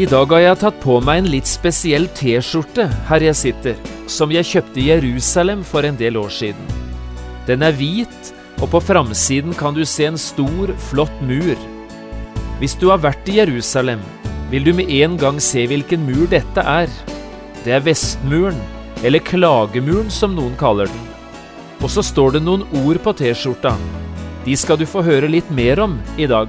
I dag har jeg tatt på meg en litt spesiell T-skjorte her jeg sitter, som jeg kjøpte i Jerusalem for en del år siden. Den er hvit, og på framsiden kan du se en stor, flott mur. Hvis du har vært i Jerusalem, vil du med en gang se hvilken mur dette er. Det er Vestmuren, eller Klagemuren som noen kaller den. Og så står det noen ord på T-skjorta. De skal du få høre litt mer om i dag.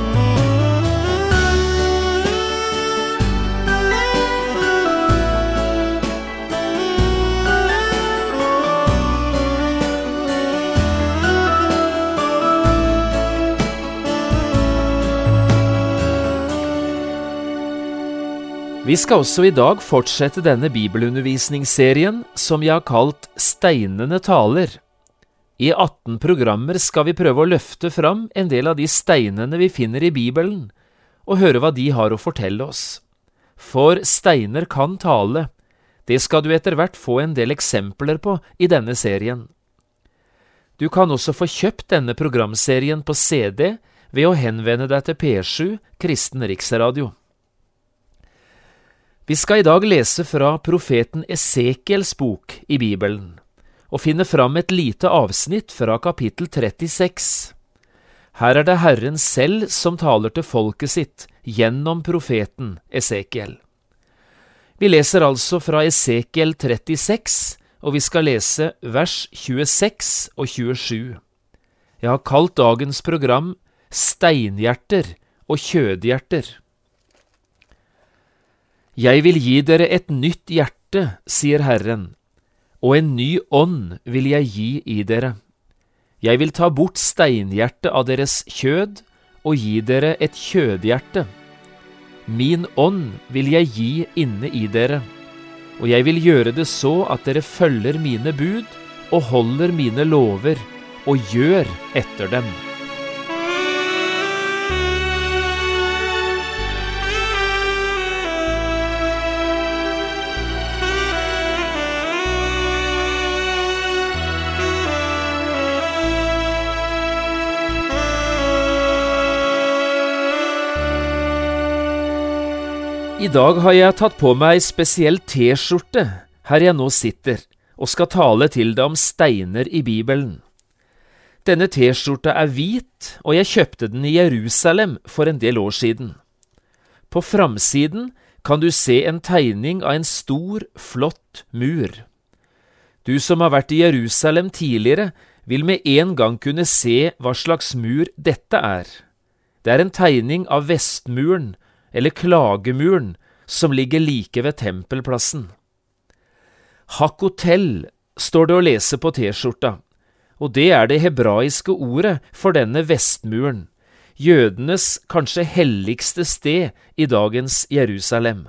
Vi skal også i dag fortsette denne bibelundervisningsserien som jeg har kalt Steinende taler. I 18 programmer skal vi prøve å løfte fram en del av de steinene vi finner i Bibelen, og høre hva de har å fortelle oss. For steiner kan tale, det skal du etter hvert få en del eksempler på i denne serien. Du kan også få kjøpt denne programserien på CD ved å henvende deg til P7 Kristen Riksradio. Vi skal i dag lese fra profeten Esekiels bok i Bibelen, og finne fram et lite avsnitt fra kapittel 36. Her er det Herren selv som taler til folket sitt gjennom profeten Esekiel. Vi leser altså fra Esekiel 36, og vi skal lese vers 26 og 27. Jeg har kalt dagens program Steinhjerter og kjødhjerter. Jeg vil gi dere et nytt hjerte, sier Herren, og en ny ånd vil jeg gi i dere. Jeg vil ta bort steinhjertet av deres kjød og gi dere et kjødhjerte. Min ånd vil jeg gi inne i dere, og jeg vil gjøre det så at dere følger mine bud og holder mine lover og gjør etter dem. I dag har jeg tatt på meg ei spesiell T-skjorte her jeg nå sitter, og skal tale til deg om steiner i Bibelen. Denne T-skjorta er hvit, og jeg kjøpte den i Jerusalem for en del år siden. På framsiden kan du se en tegning av en stor, flott mur. Du som har vært i Jerusalem tidligere, vil med en gang kunne se hva slags mur dette er. Det er en tegning av Vestmuren, eller Klagemuren, som ligger like ved tempelplassen. Hakotel står det å lese på T-skjorta, og det er det hebraiske ordet for denne vestmuren, jødenes kanskje helligste sted i dagens Jerusalem.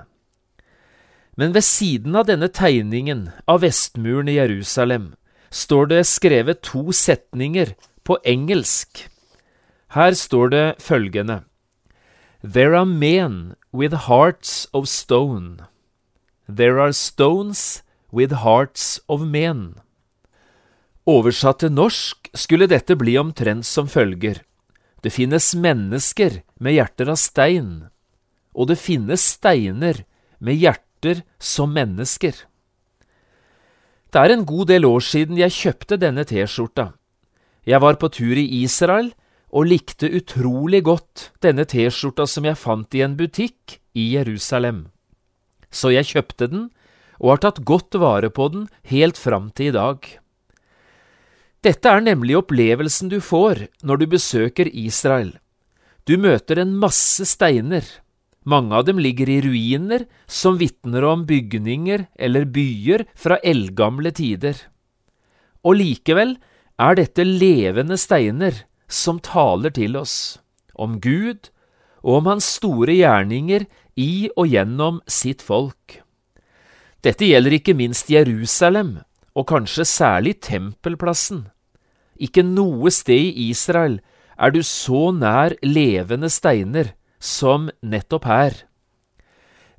Men ved siden av denne tegningen av vestmuren i Jerusalem står det skrevet to setninger på engelsk. Her står det følgende. There are men with hearts of stone. There are stones with hearts of men. Oversatt til norsk skulle dette bli omtrent som følger. Det finnes mennesker med hjerter av stein, og det finnes steiner med hjerter som mennesker. Det er en god del år siden jeg kjøpte denne T-skjorta. Jeg var på tur i Israel og likte utrolig godt denne T-skjorta som jeg fant i en butikk i Jerusalem. Så jeg kjøpte den, og har tatt godt vare på den helt fram til i dag. Dette er nemlig opplevelsen du får når du besøker Israel. Du møter en masse steiner. Mange av dem ligger i ruiner som vitner om bygninger eller byer fra eldgamle tider. Og likevel er dette levende steiner som taler til oss om Gud og om hans store gjerninger i og gjennom sitt folk. Dette gjelder ikke minst Jerusalem, og kanskje særlig tempelplassen. Ikke noe sted i Israel er du så nær levende steiner som nettopp her.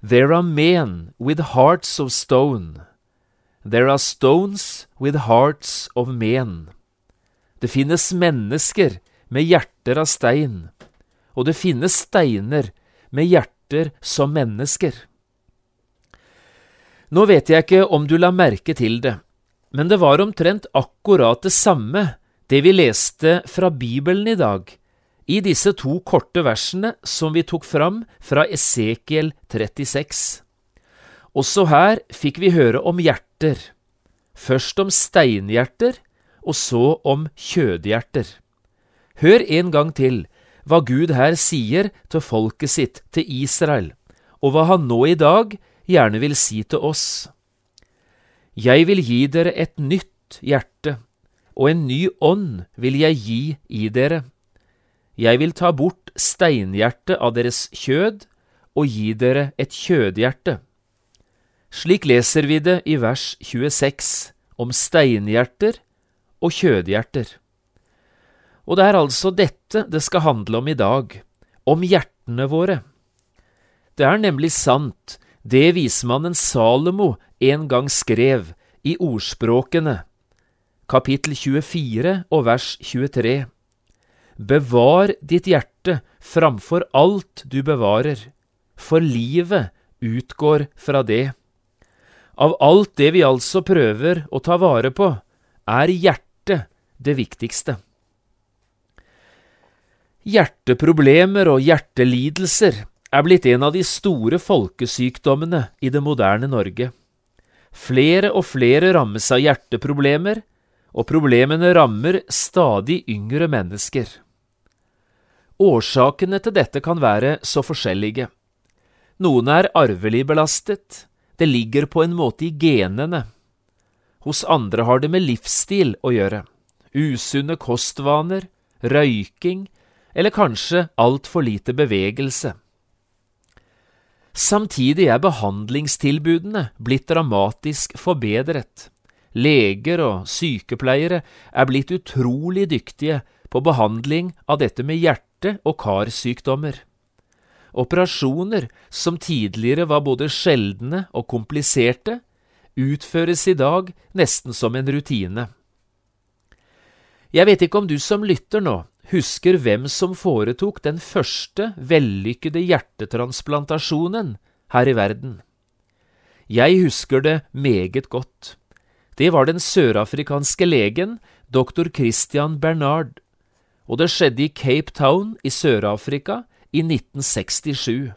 There are men with hearts of stone. There are stones with hearts of men. Det finnes mennesker med hjerter av stein, og det finnes steiner med hjerter som mennesker. Nå vet jeg ikke om du la merke til det, men det var omtrent akkurat det samme det vi leste fra Bibelen i dag, i disse to korte versene som vi tok fram fra Esekiel 36. Også her fikk vi høre om hjerter, først om steinhjerter, og så om kjødhjerter. Hør en gang til hva Gud her sier til folket sitt, til Israel, og hva han nå i dag gjerne vil si til oss. Jeg vil gi dere et nytt hjerte, og en ny ånd vil jeg gi i dere. Jeg vil ta bort steinhjertet av deres kjød og gi dere et kjødhjerte. Slik leser vi det i vers 26 om steinhjerter og kjødhjerter. Og det er altså dette det skal handle om i dag, om hjertene våre. Det er nemlig sant, det vismannen Salomo en gang skrev i Ordspråkene, kapittel 24 og vers 23. Bevar ditt hjerte framfor alt du bevarer, for livet utgår fra det. Av alt det vi altså prøver å ta vare på, er hjertet det viktigste. Hjerteproblemer og hjertelidelser er blitt en av de store folkesykdommene i det moderne Norge. Flere og flere rammes av hjerteproblemer, og problemene rammer stadig yngre mennesker. Årsakene til dette kan være så forskjellige. Noen er arvelig belastet, det ligger på en måte i genene. Hos andre har det med livsstil å gjøre usunne kostvaner, røyking eller kanskje altfor lite bevegelse. Samtidig er behandlingstilbudene blitt dramatisk forbedret. Leger og sykepleiere er blitt utrolig dyktige på behandling av dette med hjerte- og karsykdommer. Operasjoner som tidligere var både sjeldne og kompliserte, utføres i dag nesten som en rutine. Jeg vet ikke om du som lytter nå husker hvem som foretok den første vellykkede hjertetransplantasjonen her i verden. Jeg husker det meget godt. Det var den sørafrikanske legen dr. Christian Bernard, og det skjedde i Cape Town i Sør-Afrika i 1967.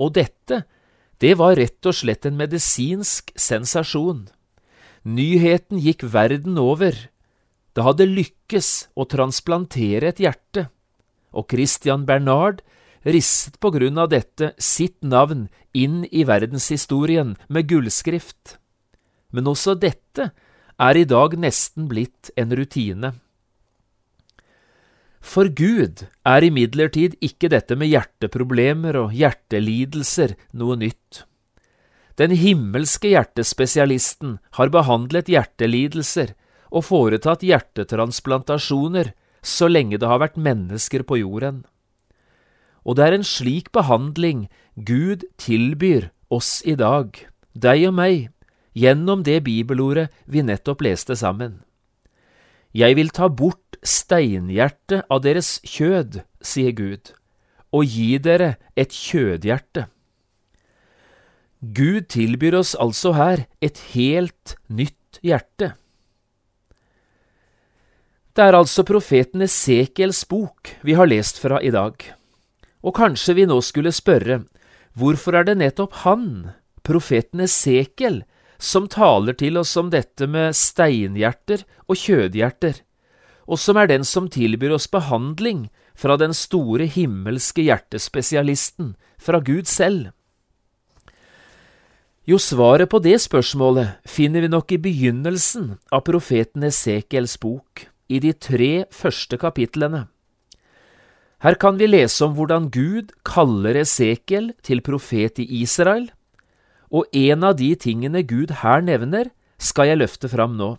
Og dette, det var rett og slett en medisinsk sensasjon. Nyheten gikk verden over det hadde lykkes å transplantere et hjerte, og Christian Bernard ristet på grunn av dette sitt navn inn i verdenshistorien med gullskrift. Men også dette er i dag nesten blitt en rutine. For Gud er imidlertid ikke dette med hjerteproblemer og hjertelidelser noe nytt. Den himmelske hjertespesialisten har behandlet hjertelidelser og foretatt hjertetransplantasjoner så lenge det har vært mennesker på jorden. Og det er en slik behandling Gud tilbyr oss i dag, deg og meg, gjennom det bibelordet vi nettopp leste sammen. Jeg vil ta bort steinhjertet av deres kjød, sier Gud, og gi dere et kjødhjerte. Gud tilbyr oss altså her et helt nytt hjerte. Det er altså profeten Esekiels bok vi har lest fra i dag. Og kanskje vi nå skulle spørre, hvorfor er det nettopp han, profeten Esekiel, som taler til oss om dette med steinhjerter og kjødhjerter, og som er den som tilbyr oss behandling fra den store himmelske hjertespesialisten, fra Gud selv? Jo, svaret på det spørsmålet finner vi nok i begynnelsen av profeten Esekiels bok i de tre første kapitlene. Her kan vi lese om hvordan Gud kaller Esekiel til profet i Israel, og en av de tingene Gud her nevner, skal jeg løfte fram nå.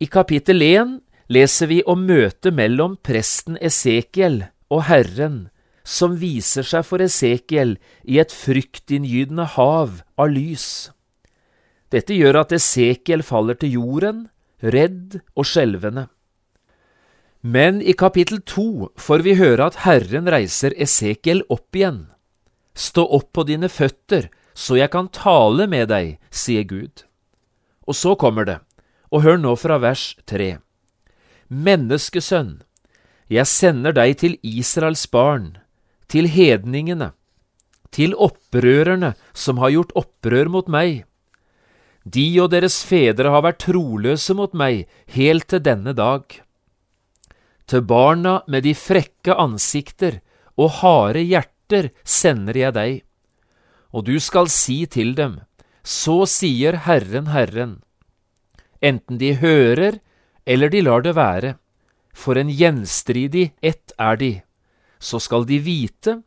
I kapittel 1 leser vi om møtet mellom presten Esekiel og Herren, som viser seg for Esekiel i et fryktinngytende hav av lys. Dette gjør at Esekiel faller til jorden, redd og skjelvende. Men i kapittel to får vi høre at Herren reiser Esekiel opp igjen. Stå opp på dine føtter, så jeg kan tale med deg, sier Gud. Og så kommer det, og hør nå fra vers tre. Menneskesønn, jeg sender deg til Israels barn, til hedningene, til opprørerne som har gjort opprør mot meg. De og deres fedre har vært troløse mot meg helt til denne dag. Til barna med de frekke ansikter og harde hjerter sender jeg deg, og du skal si til dem, så sier Herren Herren, enten de hører eller de lar det være, for en gjenstridig ett er de, så skal de vite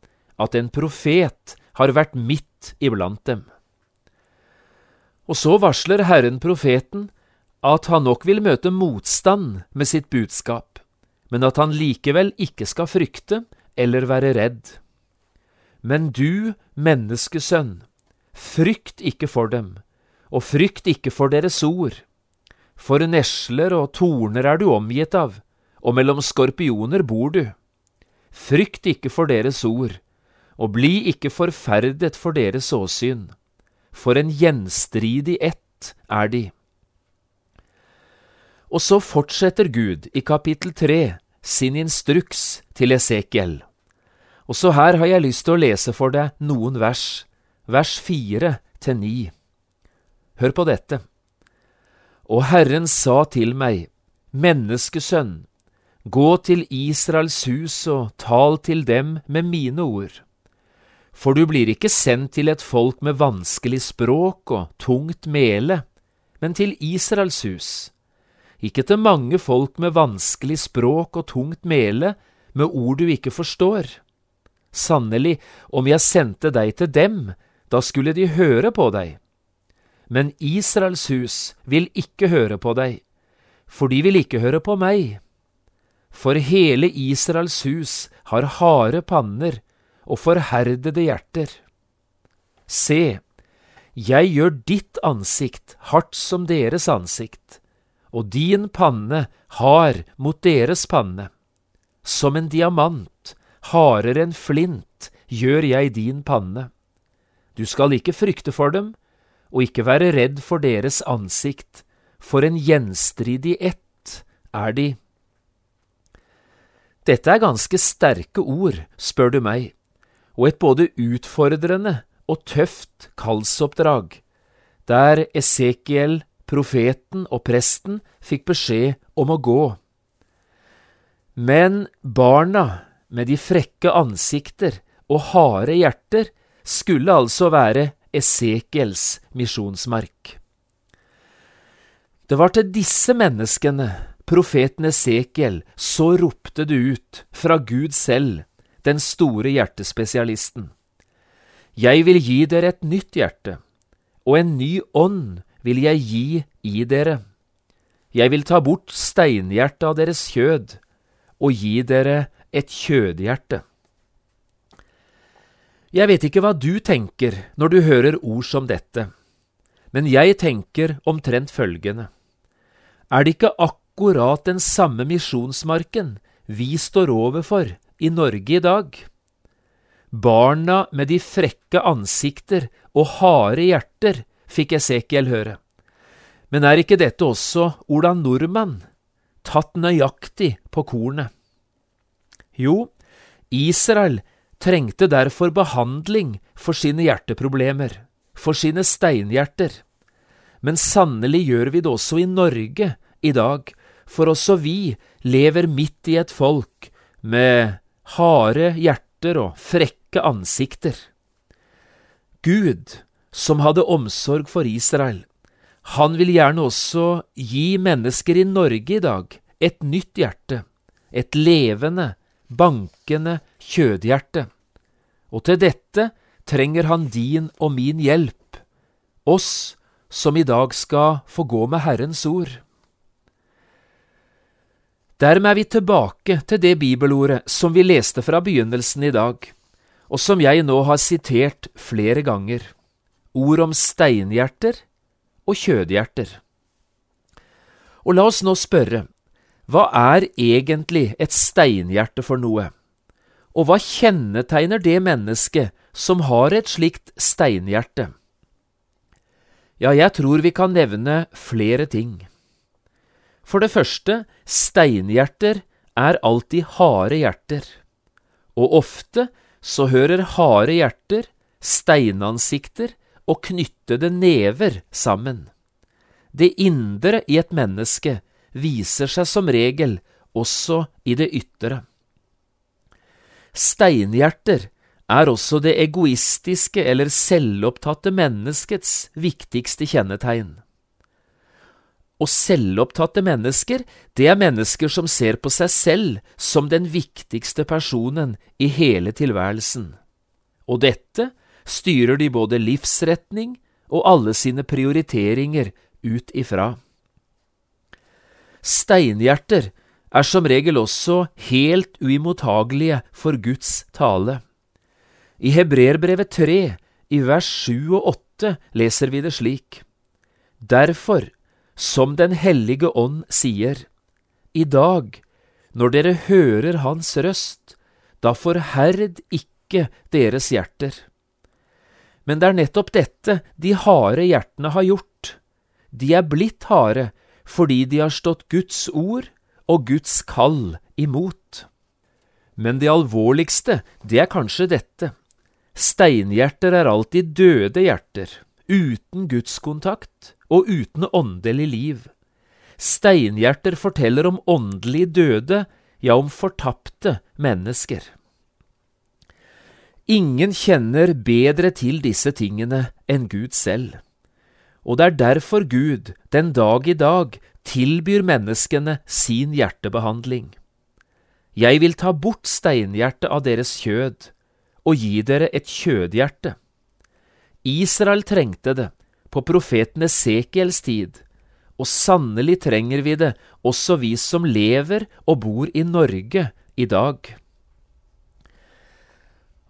at en profet har vært midt iblant dem. Og så varsler Herren profeten at han nok vil møte motstand med sitt budskap, men at han likevel ikke skal frykte eller være redd. Men du, menneskesønn, frykt ikke for dem, og frykt ikke for deres ord, for nesler og torner er du omgitt av, og mellom skorpioner bor du. Frykt ikke for deres ord, og bli ikke forferdet for deres åsyn, for en gjenstridig ett er de. Og så fortsetter Gud i kapittel tre sin instruks til Esekiel. Også her har jeg lyst til å lese for deg noen vers, vers fire til ni. Hør på dette. Og Herren sa til meg, Menneskesønn, gå til Israels hus og tal til dem med mine ord. For du blir ikke sendt til et folk med vanskelig språk og tungt mele, men til Israels hus. Ikke til mange folk med vanskelig språk og tungt mele, med ord du ikke forstår. Sannelig, om jeg sendte deg til dem, da skulle de høre på deg. Men Israels hus vil ikke høre på deg, for de vil ikke høre på meg. For hele Israels hus har harde panner og forherdede hjerter. Se, jeg gjør ditt ansikt hardt som deres ansikt, og din panne hard mot deres panne. Som en diamant, hardere enn flint, gjør jeg din panne. Du skal ikke frykte for dem, og ikke være redd for deres ansikt, for en gjenstridig ett er de. Dette er ganske sterke ord, spør du meg, og et både utfordrende og tøft kallsoppdrag, der Esekiel, profeten og presten fikk beskjed om å gå. Men barna med de frekke ansikter og harde hjerter skulle altså være Esekiels misjonsmark. Det var til disse menneskene profeten Esekiel, så ropte det ut fra Gud selv, den store hjertespesialisten. Jeg vil gi dere et nytt hjerte, og en ny ånd vil jeg gi i dere. Jeg vil ta bort steinhjertet av deres kjød og gi dere et kjødhjerte. Jeg vet ikke hva du tenker når du hører ord som dette, men jeg tenker omtrent følgende. Er det ikke akkurat den samme misjonsmarken vi står overfor i Norge i dag. Barna med de frekke ansikter og harde hjerter, fikk Esekiel høre. Men er ikke dette også Ola Nordmann, tatt nøyaktig på kornet? Jo, Israel trengte derfor behandling for sine hjerteproblemer, for sine steinhjerter. Men sannelig gjør vi det også i Norge i dag, for også vi lever midt i et folk med harde hjerter og frekke ansikter. Gud, som hadde omsorg for Israel, han vil gjerne også gi mennesker i Norge i dag et nytt hjerte, et levende, bankende kjødhjerte. Og til dette trenger han din og min hjelp, oss som i dag skal få gå med Herrens ord. Dermed er vi tilbake til det bibelordet som vi leste fra begynnelsen i dag, og som jeg nå har sitert flere ganger, ord om steinhjerter og kjødhjerter. Og la oss nå spørre, hva er egentlig et steinhjerte for noe? Og hva kjennetegner det mennesket som har et slikt steinhjerte? Ja, jeg tror vi kan nevne flere ting. For det første, steinhjerter er alltid harde hjerter, og ofte så hører harde hjerter, steinansikter og knyttede never sammen. Det indre i et menneske viser seg som regel også i det ytre. Steinhjerter er også det egoistiske eller selvopptatte menneskets viktigste kjennetegn. Og selvopptatte mennesker, det er mennesker som ser på seg selv som den viktigste personen i hele tilværelsen. Og dette styrer de både livsretning og alle sine prioriteringer ut ifra. Steinhjerter er som regel også helt uimottagelige for Guds tale. I Hebreerbrevet 3, i vers 7 og 8, leser vi det slik. Derfor, som Den hellige ånd sier, i dag, når dere hører Hans røst, da forherd ikke deres hjerter. Men det er nettopp dette de harde hjertene har gjort. De er blitt harde fordi de har stått Guds ord og Guds kall imot. Men det alvorligste, det er kanskje dette. Steinhjerter er alltid døde hjerter, uten gudskontakt og uten åndelig liv. Steinhjerter forteller om åndelig døde, ja, om fortapte mennesker. Ingen kjenner bedre til disse tingene enn Gud selv, og det er derfor Gud den dag i dag tilbyr menneskene sin hjertebehandling. Jeg vil ta bort steinhjertet av deres kjød og gi dere et kjødhjerte. Israel trengte det på profeten Esekiels tid, og sannelig trenger vi det også vi som lever og bor i Norge i dag.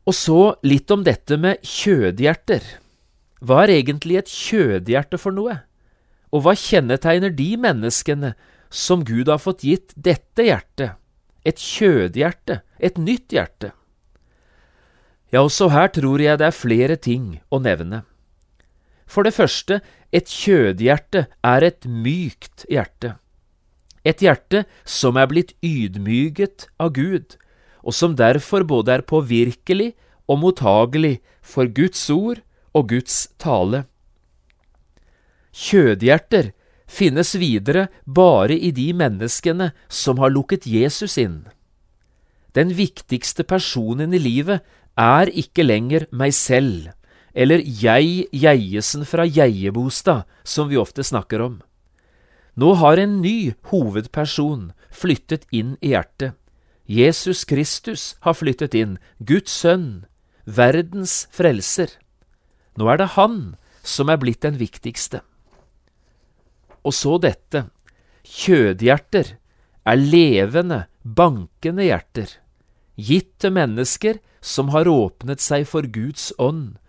Og så litt om dette med kjødhjerter. Hva er egentlig et kjødhjerte for noe? Og hva kjennetegner de menneskene som Gud har fått gitt dette hjertet, et kjødhjerte, et nytt hjerte? Ja, også her tror jeg det er flere ting å nevne. For det første, et kjødhjerte er et mykt hjerte. Et hjerte som er blitt ydmyget av Gud, og som derfor både er påvirkelig og mottagelig for Guds ord og Guds tale. Kjødhjerter finnes videre bare i de menneskene som har lukket Jesus inn. Den viktigste personen i livet er ikke lenger meg selv, eller jeg Geiesen fra Geiebostad, som vi ofte snakker om. Nå har en ny hovedperson flyttet inn i hjertet. Jesus Kristus har flyttet inn, Guds sønn, verdens frelser. Nå er det han som er blitt den viktigste. Og så dette, kjødhjerter er levende, bankende hjerter, gitt til mennesker som har åpnet seg for Guds ånd,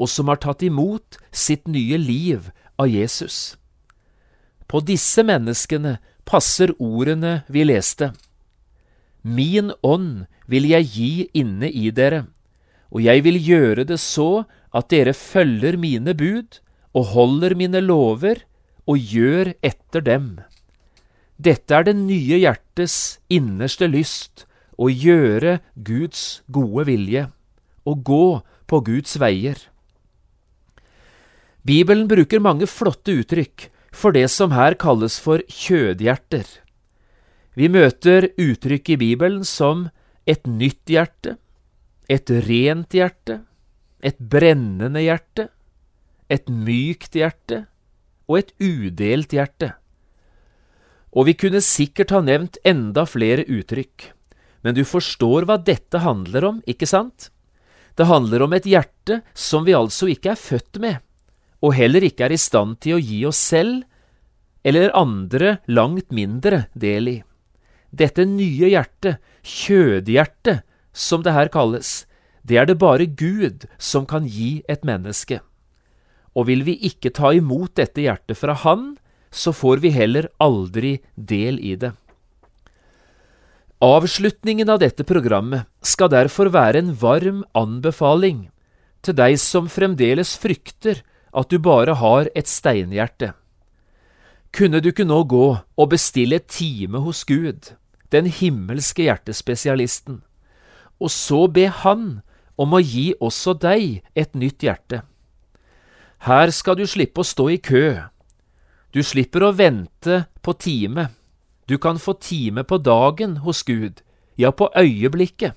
og som har tatt imot sitt nye liv av Jesus. På disse menneskene passer ordene vi leste. Min ånd vil jeg gi inne i dere, og jeg vil gjøre det så at dere følger mine bud og holder mine lover og gjør etter dem. Dette er det nye hjertes innerste lyst, å gjøre Guds gode vilje, å gå på Guds veier. Bibelen bruker mange flotte uttrykk for det som her kalles for kjødhjerter. Vi møter uttrykk i Bibelen som et nytt hjerte, et rent hjerte, et brennende hjerte, et mykt hjerte og et udelt hjerte. Og vi kunne sikkert ha nevnt enda flere uttrykk. Men du forstår hva dette handler om, ikke sant? Det handler om et hjerte som vi altså ikke er født med, og heller ikke er i stand til å gi oss selv eller andre langt mindre del i. Dette nye hjertet, kjødhjertet, som det her kalles, det er det bare Gud som kan gi et menneske. Og vil vi ikke ta imot dette hjertet fra Han, så får vi heller aldri del i det. Avslutningen av dette programmet skal derfor være en varm anbefaling til deg som fremdeles frykter at du bare har et steinhjerte. Kunne du ikke nå gå og bestille time hos Gud, den himmelske hjertespesialisten, og så be Han om å gi også deg et nytt hjerte? Her skal du slippe å stå i kø. Du slipper å vente på time. Du kan få time på dagen hos Gud, ja, på øyeblikket.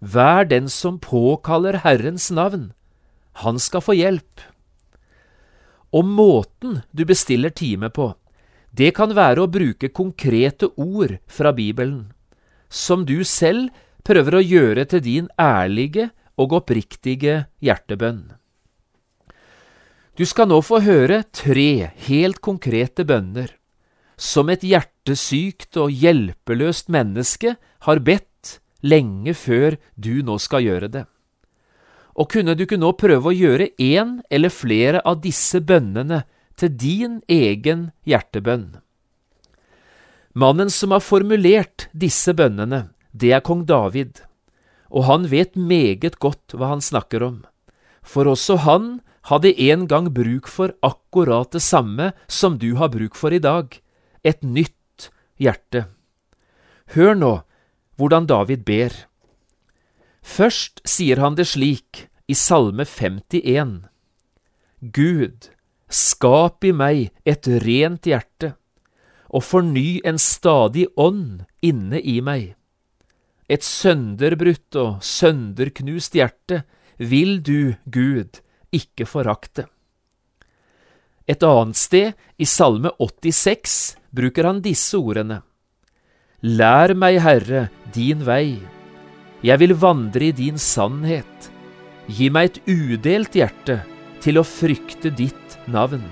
Vær den som påkaller Herrens navn. Han skal få hjelp. Og måten du bestiller time på, det kan være å bruke konkrete ord fra Bibelen, som du selv prøver å gjøre til din ærlige og oppriktige hjertebønn. Du skal nå få høre tre helt konkrete bønner som et hjertesykt og hjelpeløst menneske har bedt lenge før du nå skal gjøre det. Og kunne du ikke nå prøve å gjøre én eller flere av disse bønnene til din egen hjertebønn? Mannen som har formulert disse bønnene, det er kong David, og han vet meget godt hva han snakker om, for også han hadde en gang bruk for akkurat det samme som du har bruk for i dag, et nytt hjerte. Hør nå hvordan David ber. Først sier han det slik i Salme 51. Gud, skap i meg et rent hjerte, og forny en stadig ånd inne i meg. Et sønderbrutt og sønderknust hjerte vil du, Gud, ikke forakte. Et annet sted, i Salme 86, bruker han disse ordene. Lær meg, Herre, din vei. Jeg vil vandre i din sannhet. Gi meg et udelt hjerte til å frykte ditt navn.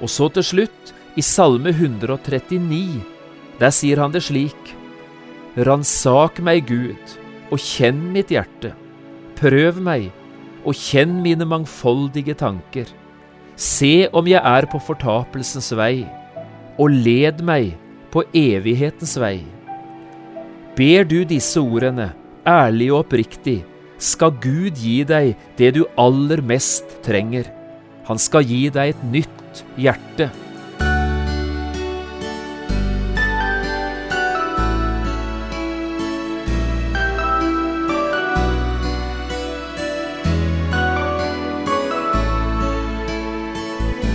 Og så til slutt, i Salme 139, der sier han det slik. Ransak meg, Gud, og kjenn mitt hjerte. Prøv meg og kjenn mine mangfoldige tanker. Se om jeg er på fortapelsens vei, og led meg på evighetens vei. Ber du disse ordene, ærlig og oppriktig, skal Gud gi deg det du aller mest trenger. Han skal gi deg et nytt hjerte.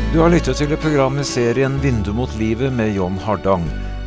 Du har lyttet til programmet serien Vindu mot livet med John Hardang.